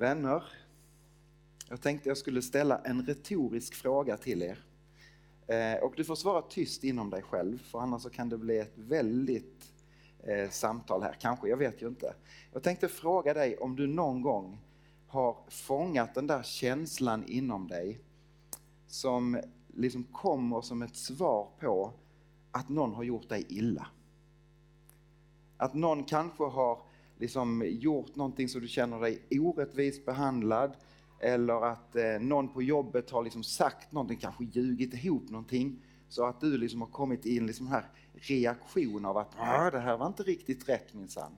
Vänner, jag tänkte jag skulle ställa en retorisk fråga till er. Eh, och du får svara tyst inom dig själv, för annars så kan det bli ett väldigt eh, samtal här. Kanske, jag vet ju inte. Jag tänkte fråga dig om du någon gång har fångat den där känslan inom dig som liksom kommer som ett svar på att någon har gjort dig illa. Att någon kanske har liksom gjort någonting så du känner dig orättvist behandlad eller att eh, någon på jobbet har liksom sagt någonting, kanske ljugit ihop någonting så att du liksom har kommit in liksom här reaktion av att ah, det här var inte riktigt rätt minsann.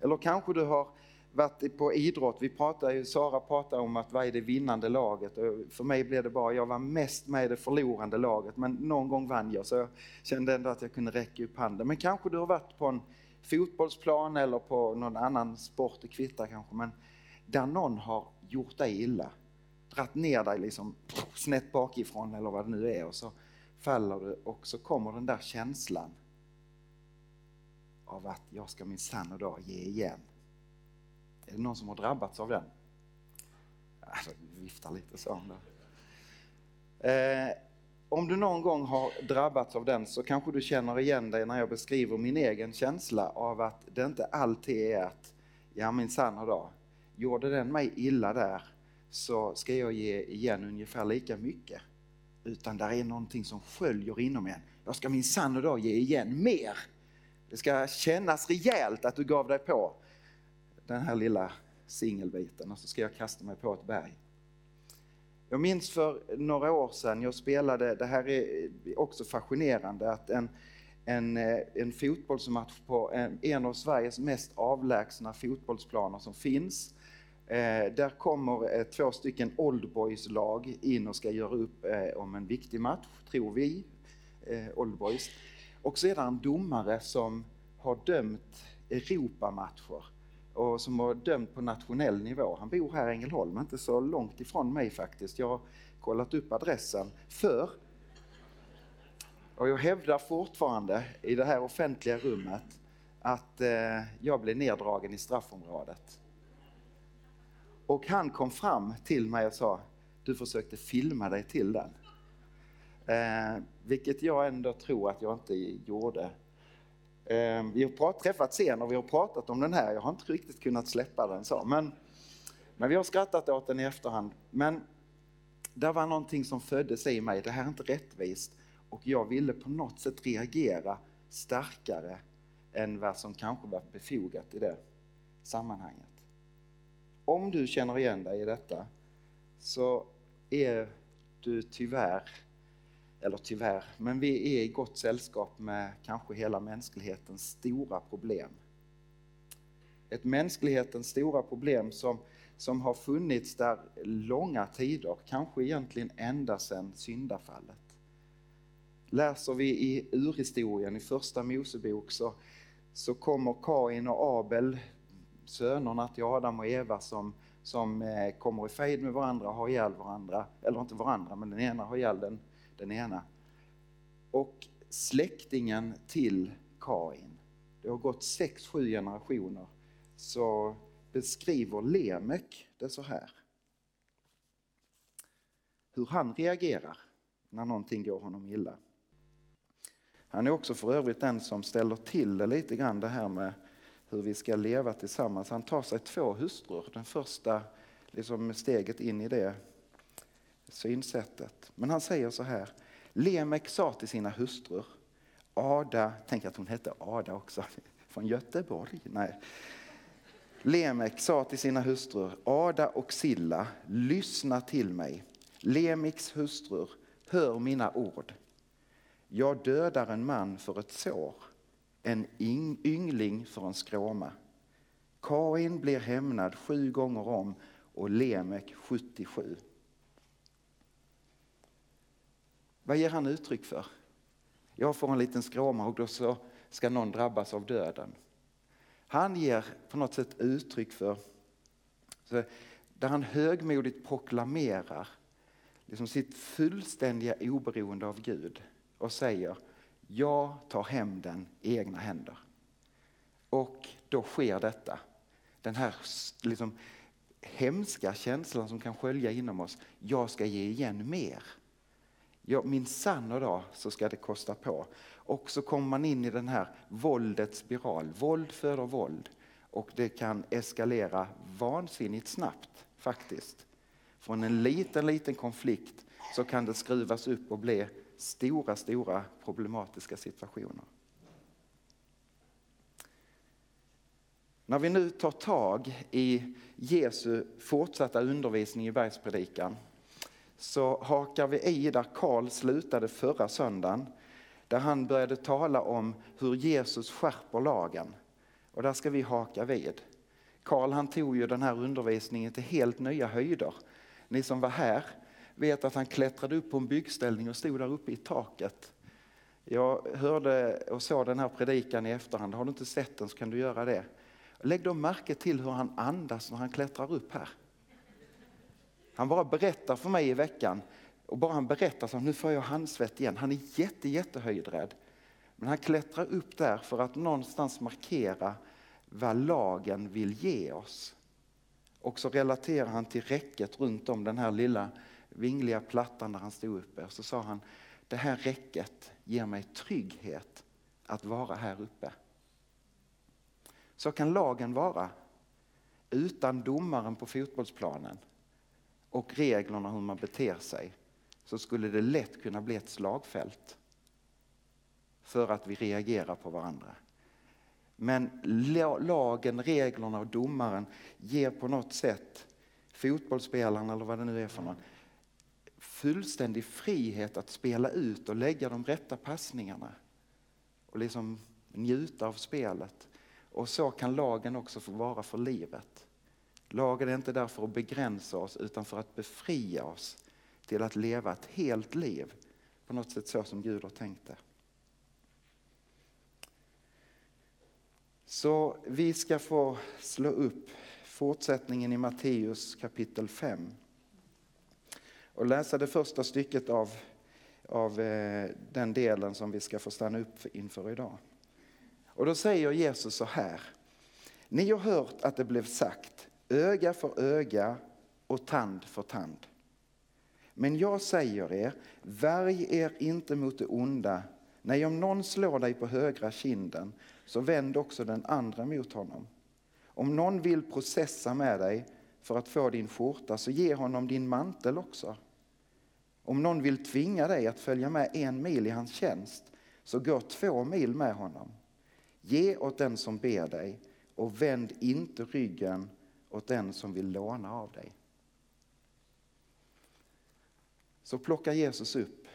Eller kanske du har varit på idrott, vi pratar ju, Sara pratar om att vad är det vinnande laget? Och för mig blev det bara, jag var mest med i det förlorande laget men någon gång vann jag så jag kände ändå att jag kunde räcka upp handen. Men kanske du har varit på en fotbollsplan eller på någon annan sport, det kvittar kanske, men där någon har gjort dig illa, dratt ner dig liksom snett bakifrån eller vad det nu är och så faller du och så kommer den där känslan av att jag ska minsann och då ge igen. Är det någon som har drabbats av den? Alltså, viftar lite så. Eh, om du någon gång har drabbats av den så kanske du känner igen dig när jag beskriver min egen känsla av att det inte alltid är att, ja minsann då, gjorde den mig illa där så ska jag ge igen ungefär lika mycket. Utan där är någonting som sköljer inom en. Jag ska minsann då ge igen mer. Det ska kännas rejält att du gav dig på den här lilla singelbiten och så ska jag kasta mig på ett berg. Jag minns för några år sedan, jag spelade, det här är också fascinerande, att en, en, eh, en fotbollsmatch på en, en av Sveriges mest avlägsna fotbollsplaner som finns. Eh, där kommer eh, två stycken Oldboys-lag in och ska göra upp eh, om en viktig match, tror vi, eh, Oldboys. Och så är det en domare som har dömt Europamatcher och som har dömt på nationell nivå. Han bor här i Ängelholm, inte så långt ifrån mig faktiskt. Jag har kollat upp adressen för och jag hävdar fortfarande i det här offentliga rummet att eh, jag blev neddragen i straffområdet. Och han kom fram till mig och sa, du försökte filma dig till den. Eh, vilket jag ändå tror att jag inte gjorde. Ehm, vi har träffats sen och vi har pratat om den här, jag har inte riktigt kunnat släppa den så. Men, men vi har skrattat åt den i efterhand. Men det var någonting som föddes i mig, det här är inte rättvist. Och jag ville på något sätt reagera starkare än vad som kanske var befogat i det sammanhanget. Om du känner igen dig i detta så är du tyvärr eller tyvärr, men vi är i gott sällskap med kanske hela mänsklighetens stora problem. Ett mänsklighetens stora problem som, som har funnits där långa tider, kanske egentligen ända sedan syndafallet. Läser vi i urhistorien i första Mosebok så, så kommer Kain och Abel, sönerna till Adam och Eva som, som eh, kommer i fejd med varandra och har ihjäl varandra, eller inte varandra men den ena har ihjäl den den ena. Och släktingen till Kain, det har gått sex, sju generationer, så beskriver Lemek det så här. Hur han reagerar när någonting går honom illa. Han är också för övrigt den som ställer till det lite grann det här med hur vi ska leva tillsammans. Han tar sig två hustrur, den första liksom steget in i det synsättet. Men han säger så här, Lemek sa till sina hustrur, Ada, tänk att hon hette Ada också, från Göteborg. Nej. Lemek sa till sina hustrur, Ada och Silla, lyssna till mig. Lemiks hustrur, hör mina ord. Jag dödar en man för ett sår, en yngling för en skråma. Kain blir hämnad sju gånger om och Lemek 77. Vad ger han uttryck för? Jag får en liten skråma och då så ska någon drabbas av döden. Han ger på något sätt uttryck för, där han högmodigt proklamerar liksom sitt fullständiga oberoende av Gud och säger jag tar hem den i egna händer. Och då sker detta. Den här liksom hemska känslan som kan skölja inom oss. Jag ska ge igen mer. Ja, min sann så ska det kosta på. Och så kommer man in i den här våldets spiral. Våld föder våld. Och det kan eskalera vansinnigt snabbt faktiskt. Från en liten, liten konflikt så kan det skruvas upp och bli stora, stora problematiska situationer. När vi nu tar tag i Jesu fortsatta undervisning i bergspredikan så hakar vi i där Karl slutade förra söndagen. Där han började tala om hur Jesus skärper lagen. Och där ska vi haka vid. Karl han tog ju den här undervisningen till helt nya höjder. Ni som var här vet att han klättrade upp på en byggställning och stod där uppe i taket. Jag hörde och såg den här predikan i efterhand. Har du inte sett den så kan du göra det. Lägg då märke till hur han andas när han klättrar upp här. Han bara berättar för mig i veckan och bara han berättar så nu får jag handsvett igen. Han är jätte, jättehöjdrädd. Men han klättrar upp där för att någonstans markera vad lagen vill ge oss. Och så relaterar han till räcket runt om den här lilla vingliga plattan där han stod uppe. Och så sa han, det här räcket ger mig trygghet att vara här uppe. Så kan lagen vara. Utan domaren på fotbollsplanen och reglerna hur man beter sig så skulle det lätt kunna bli ett slagfält för att vi reagerar på varandra. Men lagen, reglerna och domaren ger på något sätt fotbollsspelaren, eller vad det nu är för någon fullständig frihet att spela ut och lägga de rätta passningarna och liksom njuta av spelet. Och så kan lagen också få vara för livet. Lagen är inte där för att begränsa oss utan för att befria oss till att leva ett helt liv på något sätt så som Gud har tänkt det. Så vi ska få slå upp fortsättningen i Matteus kapitel 5 och läsa det första stycket av, av eh, den delen som vi ska få stanna upp inför idag. Och då säger Jesus så här. Ni har hört att det blev sagt öga för öga och tand för tand. Men jag säger er, värj er inte mot det onda. Nej, om någon slår dig på högra kinden, så vänd också den andra mot honom. Om någon vill processa med dig för att få din skjorta, så ge honom din mantel också. Om någon vill tvinga dig att följa med en mil i hans tjänst, så gå två mil med honom. Ge åt den som ber dig och vänd inte ryggen åt den som vill låna av dig. Så plockar Jesus upp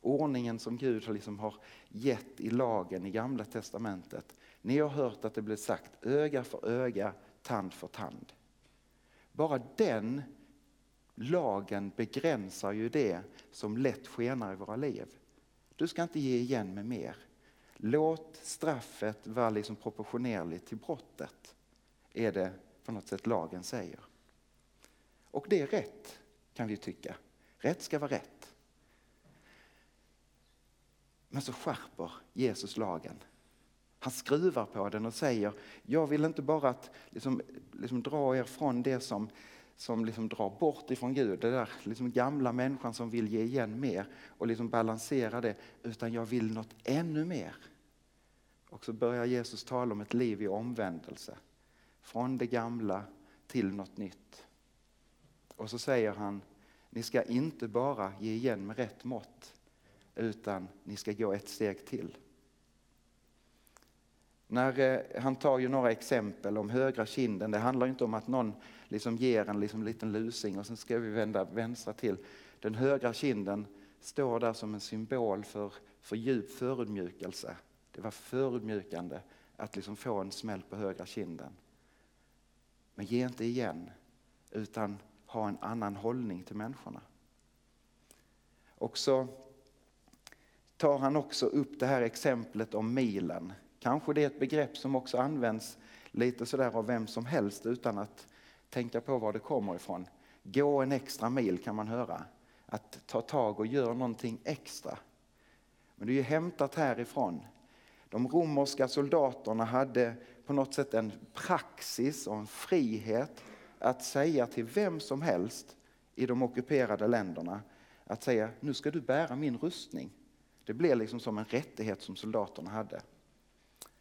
ordningen som Gud liksom har gett i lagen i Gamla Testamentet. Ni har hört att det blir sagt öga för öga, tand för tand. Bara den lagen begränsar ju det som lätt skenar i våra liv. Du ska inte ge igen med mer. Låt straffet vara liksom proportionerligt till brottet, är det på något sätt lagen säger. Och det är rätt, kan vi tycka. Rätt ska vara rätt. Men så skärper Jesus lagen. Han skruvar på den och säger, jag vill inte bara att liksom, liksom dra er från det som, som liksom drar bort ifrån Gud, det där liksom gamla människan som vill ge igen mer och liksom balansera det, utan jag vill något ännu mer. Och så börjar Jesus tala om ett liv i omvändelse. Från det gamla till något nytt. Och så säger han, ni ska inte bara ge igen med rätt mått, utan ni ska gå ett steg till. När, eh, han tar ju några exempel om högra kinden. Det handlar inte om att någon liksom ger en liksom liten lusing och sen ska vi vända vänstra till. Den högra kinden står där som en symbol för, för djup förödmjukelse. Det var förödmjukande att liksom få en smäll på högra kinden. Men ge inte igen, utan ha en annan hållning till människorna. Och så tar han också upp det här exemplet om milen. Kanske det är ett begrepp som också används lite sådär av vem som helst utan att tänka på var det kommer ifrån. Gå en extra mil kan man höra. Att ta tag och göra någonting extra. Men det är ju hämtat härifrån. De romerska soldaterna hade på något sätt en praxis och en frihet att säga till vem som helst i de ockuperade länderna att säga nu ska du bära min rustning. Det blev liksom som en rättighet som soldaterna hade.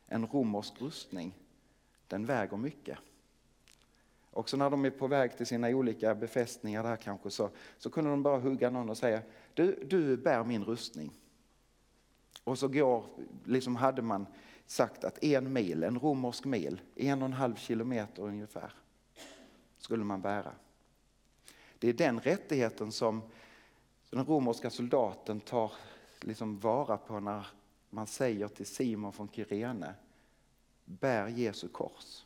En romersk rustning, den väger mycket. Också när de är på väg till sina olika befästningar där kanske så, så kunde de bara hugga någon och säga du, du bär min rustning. Och så går, liksom hade man sagt att en mil, en romersk mil, en och en halv kilometer ungefär, skulle man bära. Det är den rättigheten som den romerska soldaten tar liksom vara på när man säger till Simon från Kyrene, bär Jesu kors.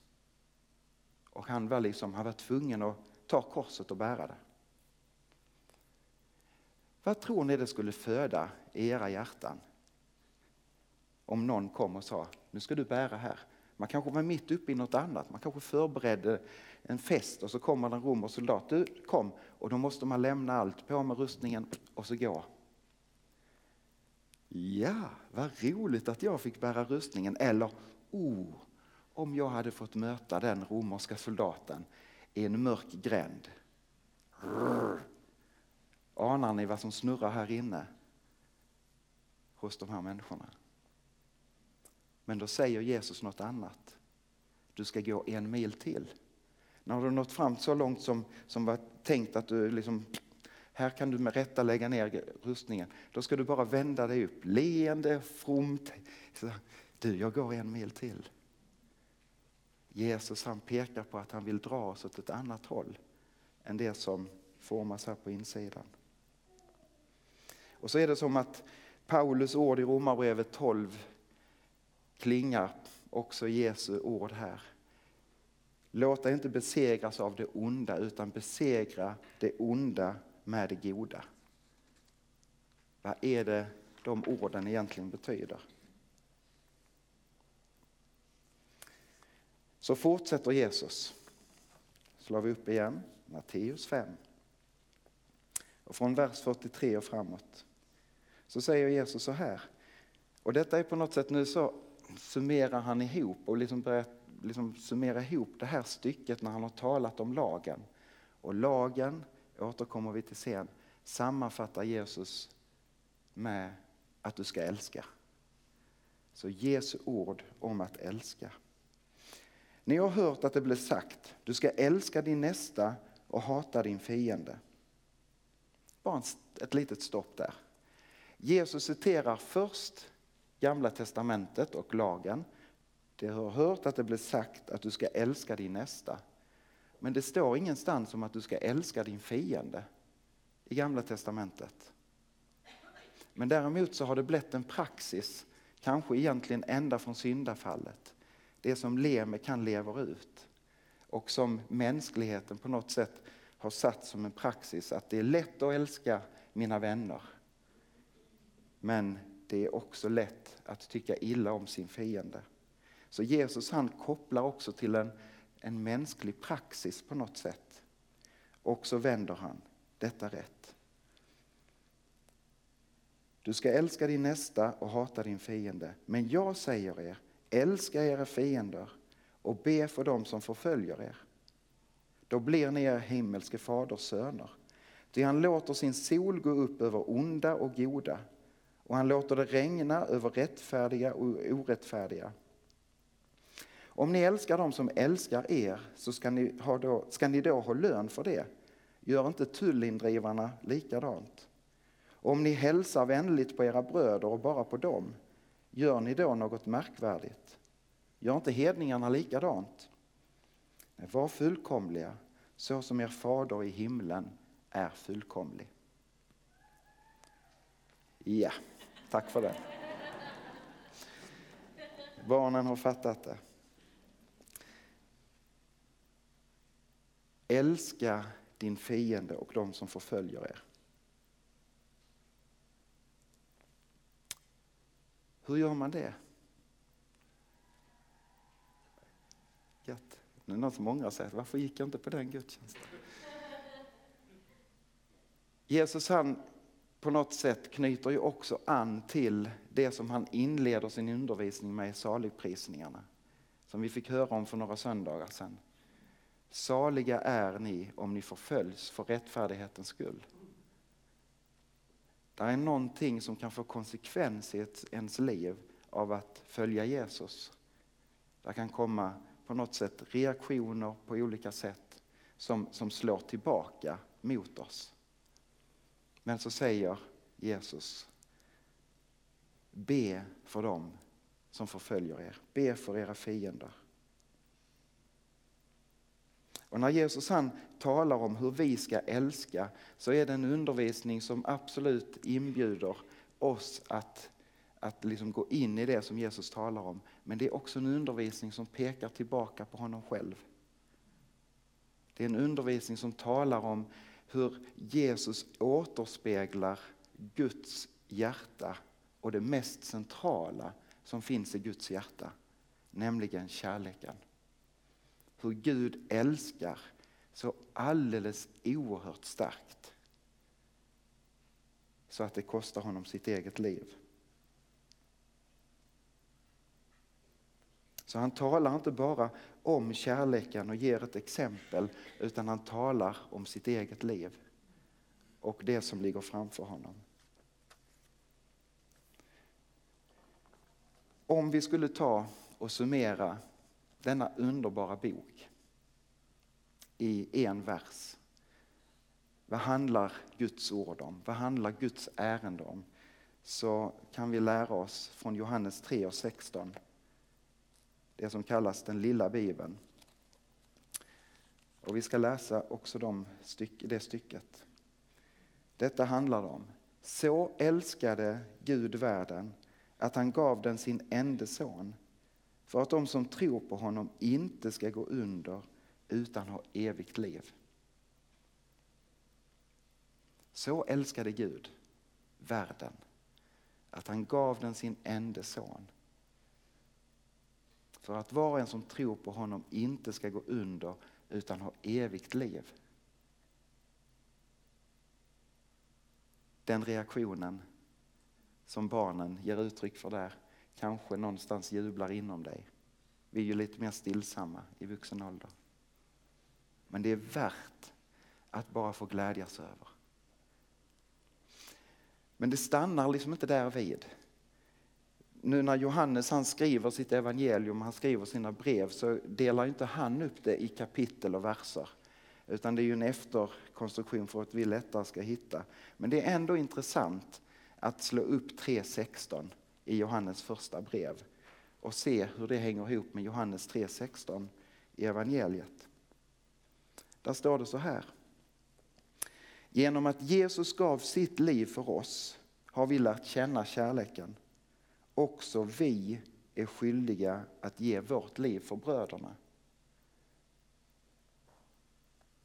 Och han var, liksom, han var tvungen att ta korset och bära det. Vad tror ni det skulle föda i era hjärtan? Om någon kom och sa, nu ska du bära här. Man kanske var mitt uppe i något annat, man kanske förberedde en fest och så kommer en romersk soldat. Du, kom! Och då måste man lämna allt, på med rustningen och så gå. Ja, vad roligt att jag fick bära rustningen. Eller, oh, om jag hade fått möta den romerska soldaten i en mörk gränd. Anar ni vad som snurrar här inne hos de här människorna? Men då säger Jesus något annat. Du ska gå en mil till. När du nått fram så långt som, som var tänkt att du liksom, här kan du med rätta lägga ner rustningen. Då ska du bara vända dig upp, leende, fromt. Du, jag går en mil till. Jesus han pekar på att han vill dra oss åt ett annat håll än det som formas här på insidan. Och så är det som att Paulus ord i Romarbrevet 12 klingar också Jesu ord här. Låt dig inte besegras av det onda utan besegra det onda med det goda. Vad är det de orden egentligen betyder? Så fortsätter Jesus. Slår vi upp igen, Matteus 5. Och från vers 43 och framåt så säger Jesus så här. Och detta är på något sätt nu så summerar han ihop och liksom börjar liksom summera ihop det här stycket när han har talat om lagen. Och lagen, återkommer vi till sen, sammanfattar Jesus med att du ska älska. Så Jesu ord om att älska. Ni har hört att det blev sagt, du ska älska din nästa och hata din fiende. Bara ett litet stopp där. Jesus citerar först Gamla testamentet och lagen. Det har hört att det blev sagt att du ska älska din nästa. Men det står ingenstans om att du ska älska din fiende i Gamla testamentet. Men däremot så har det blivit en praxis, kanske egentligen ända från syndafallet. Det som Leme kan leva ut och som mänskligheten på något sätt har satt som en praxis att det är lätt att älska mina vänner. Men det är också lätt att tycka illa om sin fiende. Så Jesus han kopplar också till en, en mänsklig praxis på något sätt. Och så vänder han detta rätt. Du ska älska din nästa och hata din fiende. Men jag säger er, älska era fiender och be för dem som förföljer er. Då blir ni er himmelske faders söner. Ty han låter sin sol gå upp över onda och goda och han låter det regna över rättfärdiga och orättfärdiga. Om ni älskar dem som älskar er så ska ni, ha då, ska ni då ha lön för det. Gör inte tullindrivarna likadant. Om ni hälsar vänligt på era bröder och bara på dem, gör ni då något märkvärdigt? Gör inte hedningarna likadant? Var fullkomliga, så som er fader i himlen är fullkomlig. Ja. Tack för det. Barnen har fattat det. Älska din fiende och de som förföljer er. Hur gör man det? Gött. Nu är det någon som ångrar sig. Varför gick jag inte på den gudstjänsten? Jesus han på något sätt knyter ju också an till det som han inleder sin undervisning med i saligprisningarna. Som vi fick höra om för några söndagar sedan. Saliga är ni om ni förföljs för rättfärdighetens skull. Det är någonting som kan få konsekvens i ens liv av att följa Jesus. Det kan komma på något sätt reaktioner på olika sätt som, som slår tillbaka mot oss. Men så säger Jesus, be för dem som förföljer er. Be för era fiender. Och när Jesus han talar om hur vi ska älska så är det en undervisning som absolut inbjuder oss att, att liksom gå in i det som Jesus talar om. Men det är också en undervisning som pekar tillbaka på honom själv. Det är en undervisning som talar om hur Jesus återspeglar Guds hjärta och det mest centrala som finns i Guds hjärta, nämligen kärleken. Hur Gud älskar så alldeles oerhört starkt så att det kostar honom sitt eget liv. Så han talar inte bara om kärleken och ger ett exempel utan han talar om sitt eget liv och det som ligger framför honom. Om vi skulle ta och summera denna underbara bok i en vers. Vad handlar Guds ord om? Vad handlar Guds ärende om? Så kan vi lära oss från Johannes 3 och 16. Det som kallas den lilla bibeln. Och vi ska läsa också de styck, det stycket. Detta handlar om. Så älskade Gud världen att han gav den sin enda son för att de som tror på honom inte ska gå under utan ha evigt liv. Så älskade Gud världen att han gav den sin enda son. För att var och en som tror på honom inte ska gå under utan ha evigt liv. Den reaktionen som barnen ger uttryck för där kanske någonstans jublar inom dig. Vi är ju lite mer stillsamma i vuxen ålder. Men det är värt att bara få glädjas över. Men det stannar liksom inte där vid. Nu när Johannes han skriver sitt evangelium, han skriver sina brev, så delar inte han upp det i kapitel och verser. Utan det är ju en efterkonstruktion för att vi lättare ska hitta. Men det är ändå intressant att slå upp 3.16 i Johannes första brev och se hur det hänger ihop med Johannes 3.16 i evangeliet. Där står det så här. Genom att Jesus gav sitt liv för oss har vi lärt känna kärleken. Också vi är skyldiga att ge vårt liv för bröderna.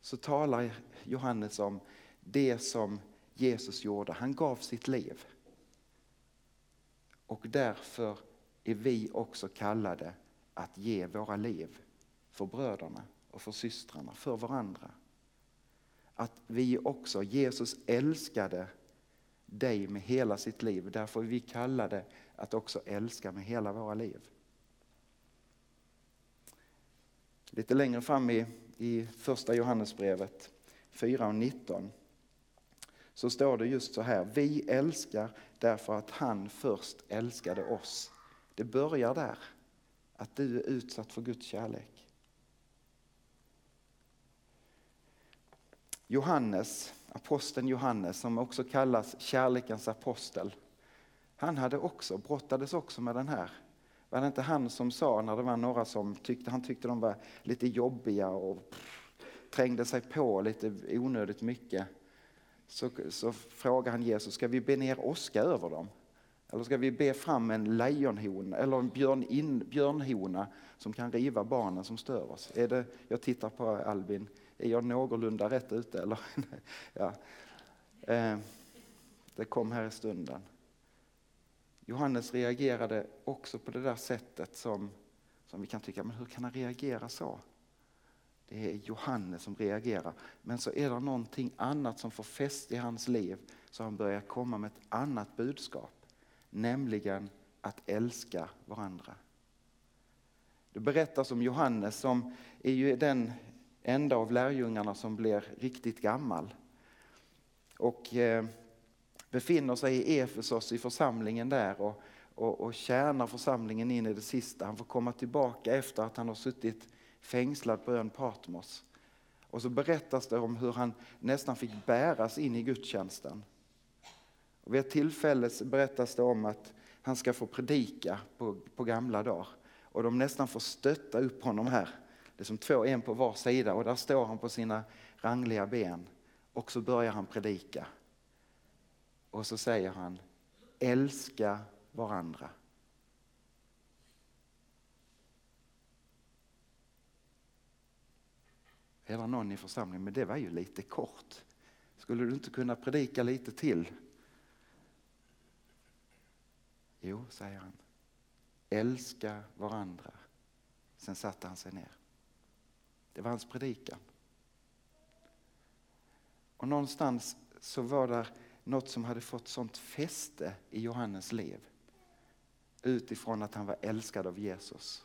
Så talar Johannes om det som Jesus gjorde. Han gav sitt liv. Och därför är vi också kallade att ge våra liv för bröderna och för systrarna, för varandra. Att vi också, Jesus älskade dig med hela sitt liv, därför är vi kallade att också älska med hela våra liv. Lite längre fram i, i första Johannesbrevet 4 och 19 så står det just så här, vi älskar därför att han först älskade oss. Det börjar där, att du är utsatt för Guds kärlek. Johannes, aposteln Johannes, som också kallas kärlekens apostel, han hade också, brottades också med den här. Var det inte han som sa när det var några som tyckte, han tyckte de var lite jobbiga och pff, trängde sig på lite onödigt mycket så, så frågade han Jesus, ska vi be ner åska över dem? Eller ska vi be fram en lejonhona eller en björn in, björnhona som kan riva barnen som stör oss? Är det, jag tittar på Albin, är jag någorlunda rätt ute? Eller? ja. Eh, det kom här i stunden. Johannes reagerade också på det där sättet som, som vi kan tycka, men hur kan han reagera så? Det är Johannes som reagerar. Men så är det någonting annat som får fäste i hans liv så han börjar komma med ett annat budskap. Nämligen att älska varandra. Det berättas om Johannes som är ju den enda av lärjungarna som blir riktigt gammal. Och eh, befinner sig i Efesos i församlingen där och, och, och tjänar församlingen in i det sista. Han får komma tillbaka efter att han har suttit fängslad på ön Patmos. Och så berättas det om hur han nästan fick bäras in i gudstjänsten. Och vid ett tillfälle berättas det om att han ska få predika på, på gamla dagar. Och de nästan får stötta upp honom här. Det är som två, en på var sida och där står han på sina rangliga ben. Och så börjar han predika. Och så säger han, älska varandra. Är det någon i församlingen, men det var ju lite kort. Skulle du inte kunna predika lite till? Jo, säger han. Älska varandra. Sen satte han sig ner. Det var hans predikan. Och någonstans så var det något som hade fått sånt fäste i Johannes liv. Utifrån att han var älskad av Jesus.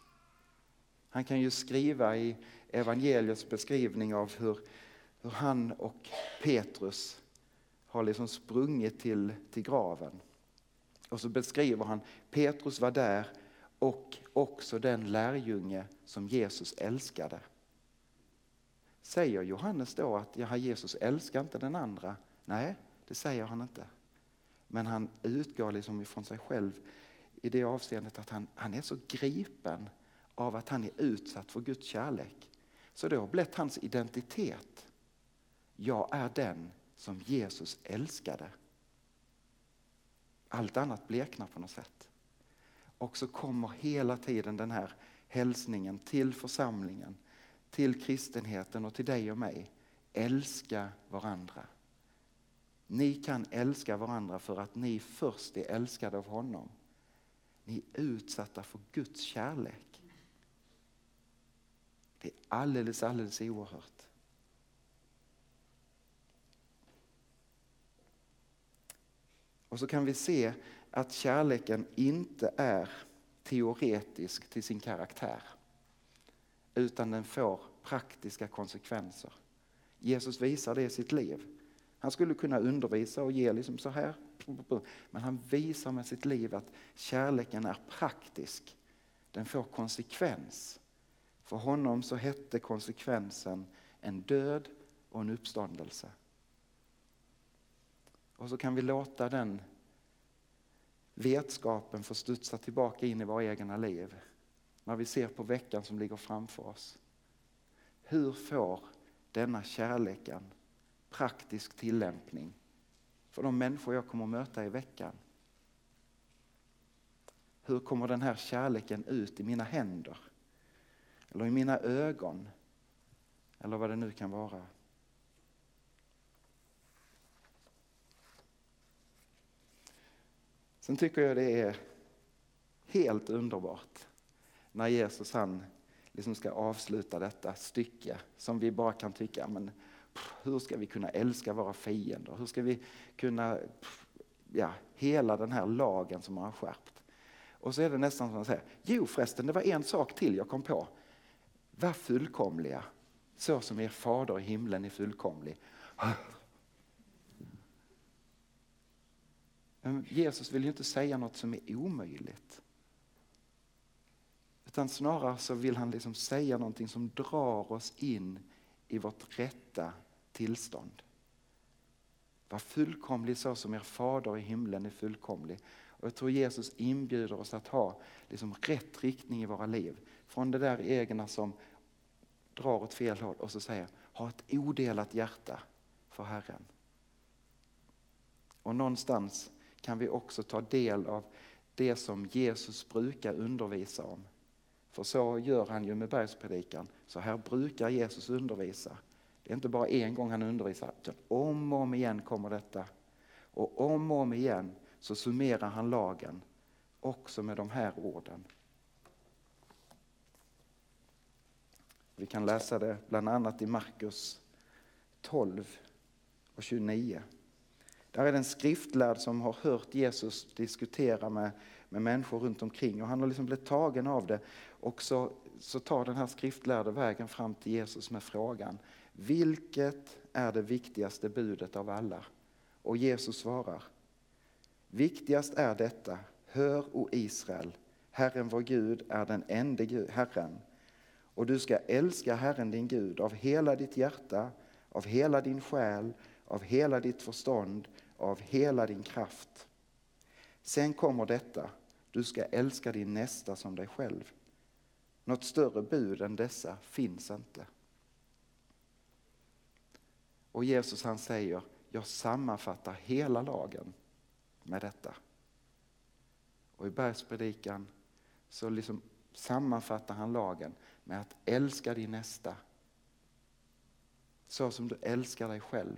Han kan ju skriva i evangeliets beskrivning av hur, hur han och Petrus har liksom sprungit till, till graven. Och så beskriver han, Petrus var där och också den lärjunge som Jesus älskade. Säger Johannes då att ja, Jesus älskar inte den andra? Nej, det säger han inte. Men han utgår liksom ifrån sig själv i det avseendet att han, han är så gripen av att han är utsatt för Guds kärlek. Så det har blivit hans identitet. Jag är den som Jesus älskade. Allt annat bleknar på något sätt. Och så kommer hela tiden den här hälsningen till församlingen, till kristenheten och till dig och mig. Älska varandra. Ni kan älska varandra för att ni först är älskade av honom. Ni är utsatta för Guds kärlek. Det är alldeles, alldeles oerhört. Och så kan vi se att kärleken inte är teoretisk till sin karaktär. Utan den får praktiska konsekvenser. Jesus visar det i sitt liv. Han skulle kunna undervisa och ge liksom så här. Men han visar med sitt liv att kärleken är praktisk. Den får konsekvens. För honom så hette konsekvensen en död och en uppståndelse. Och så kan vi låta den vetskapen få studsa tillbaka in i våra egna liv. När vi ser på veckan som ligger framför oss. Hur får denna kärleken praktisk tillämpning för de människor jag kommer möta i veckan? Hur kommer den här kärleken ut i mina händer? Eller i mina ögon? Eller vad det nu kan vara. Sen tycker jag det är helt underbart när Jesus han liksom ska avsluta detta stycke som vi bara kan tycka, men hur ska vi kunna älska våra fiender? Hur ska vi kunna, ja, hela den här lagen som han har skärpt. Och så är det nästan som att säga, jo förresten det var en sak till jag kom på. Var fullkomliga, så som er fader i himlen är fullkomlig. Men Jesus vill ju inte säga något som är omöjligt. Utan snarare så vill han liksom säga någonting som drar oss in i vårt rätta tillstånd. Var fullkomlig så som er fader i himlen är fullkomlig. Och jag tror Jesus inbjuder oss att ha liksom rätt riktning i våra liv. Från det där egna som drar åt fel håll och så säger ha ett odelat hjärta för Herren. Och någonstans kan vi också ta del av det som Jesus brukar undervisa om. För så gör han ju med bergspredikan. Så här brukar Jesus undervisa. Det är inte bara en gång han undervisar, utan om och om igen kommer detta. Och om och om igen så summerar han lagen också med de här orden. Vi kan läsa det bland annat i Markus 12 och 29. Där är det en skriftlärd som har hört Jesus diskutera med, med människor runt omkring och han har liksom blivit tagen av det och så så tar den här skriftlärde vägen fram till Jesus med frågan Vilket är det viktigaste budet av alla? Och Jesus svarar Viktigast är detta, hör o Israel, Herren vår Gud är den enda Herren och du ska älska Herren din Gud av hela ditt hjärta, av hela din själ, av hela ditt förstånd av hela din kraft. Sen kommer detta, du ska älska din nästa som dig själv. Något större bud än dessa finns inte. Och Jesus han säger, jag sammanfattar hela lagen med detta. Och i bergspredikan så liksom sammanfattar han lagen med att älska din nästa så som du älskar dig själv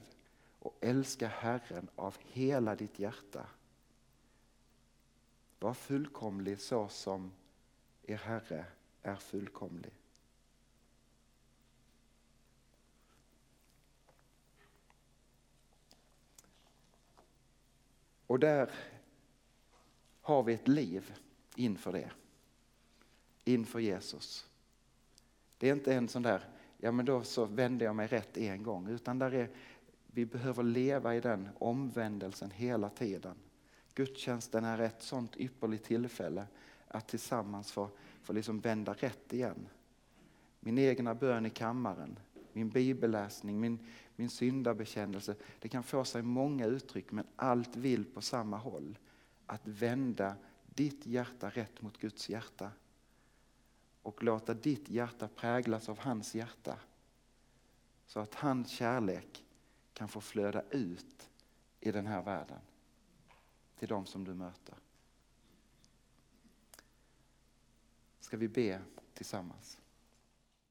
och älska Herren av hela ditt hjärta. Var fullkomlig så som er Herre är fullkomlig. Och där har vi ett liv inför det. Inför Jesus. Det är inte en sån där, ja men då så vände jag mig rätt en gång, utan där är, vi behöver leva i den omvändelsen hela tiden. Gudstjänsten är ett sånt ypperligt tillfälle att tillsammans få, få liksom vända rätt igen. Min egna bön i kammaren, min bibelläsning, min, min syndabekännelse. Det kan få sig många uttryck men allt vill på samma håll. Att vända ditt hjärta rätt mot Guds hjärta. Och låta ditt hjärta präglas av hans hjärta. Så att hans kärlek kan få flöda ut i den här världen. Till de som du möter. Ska vi be tillsammans?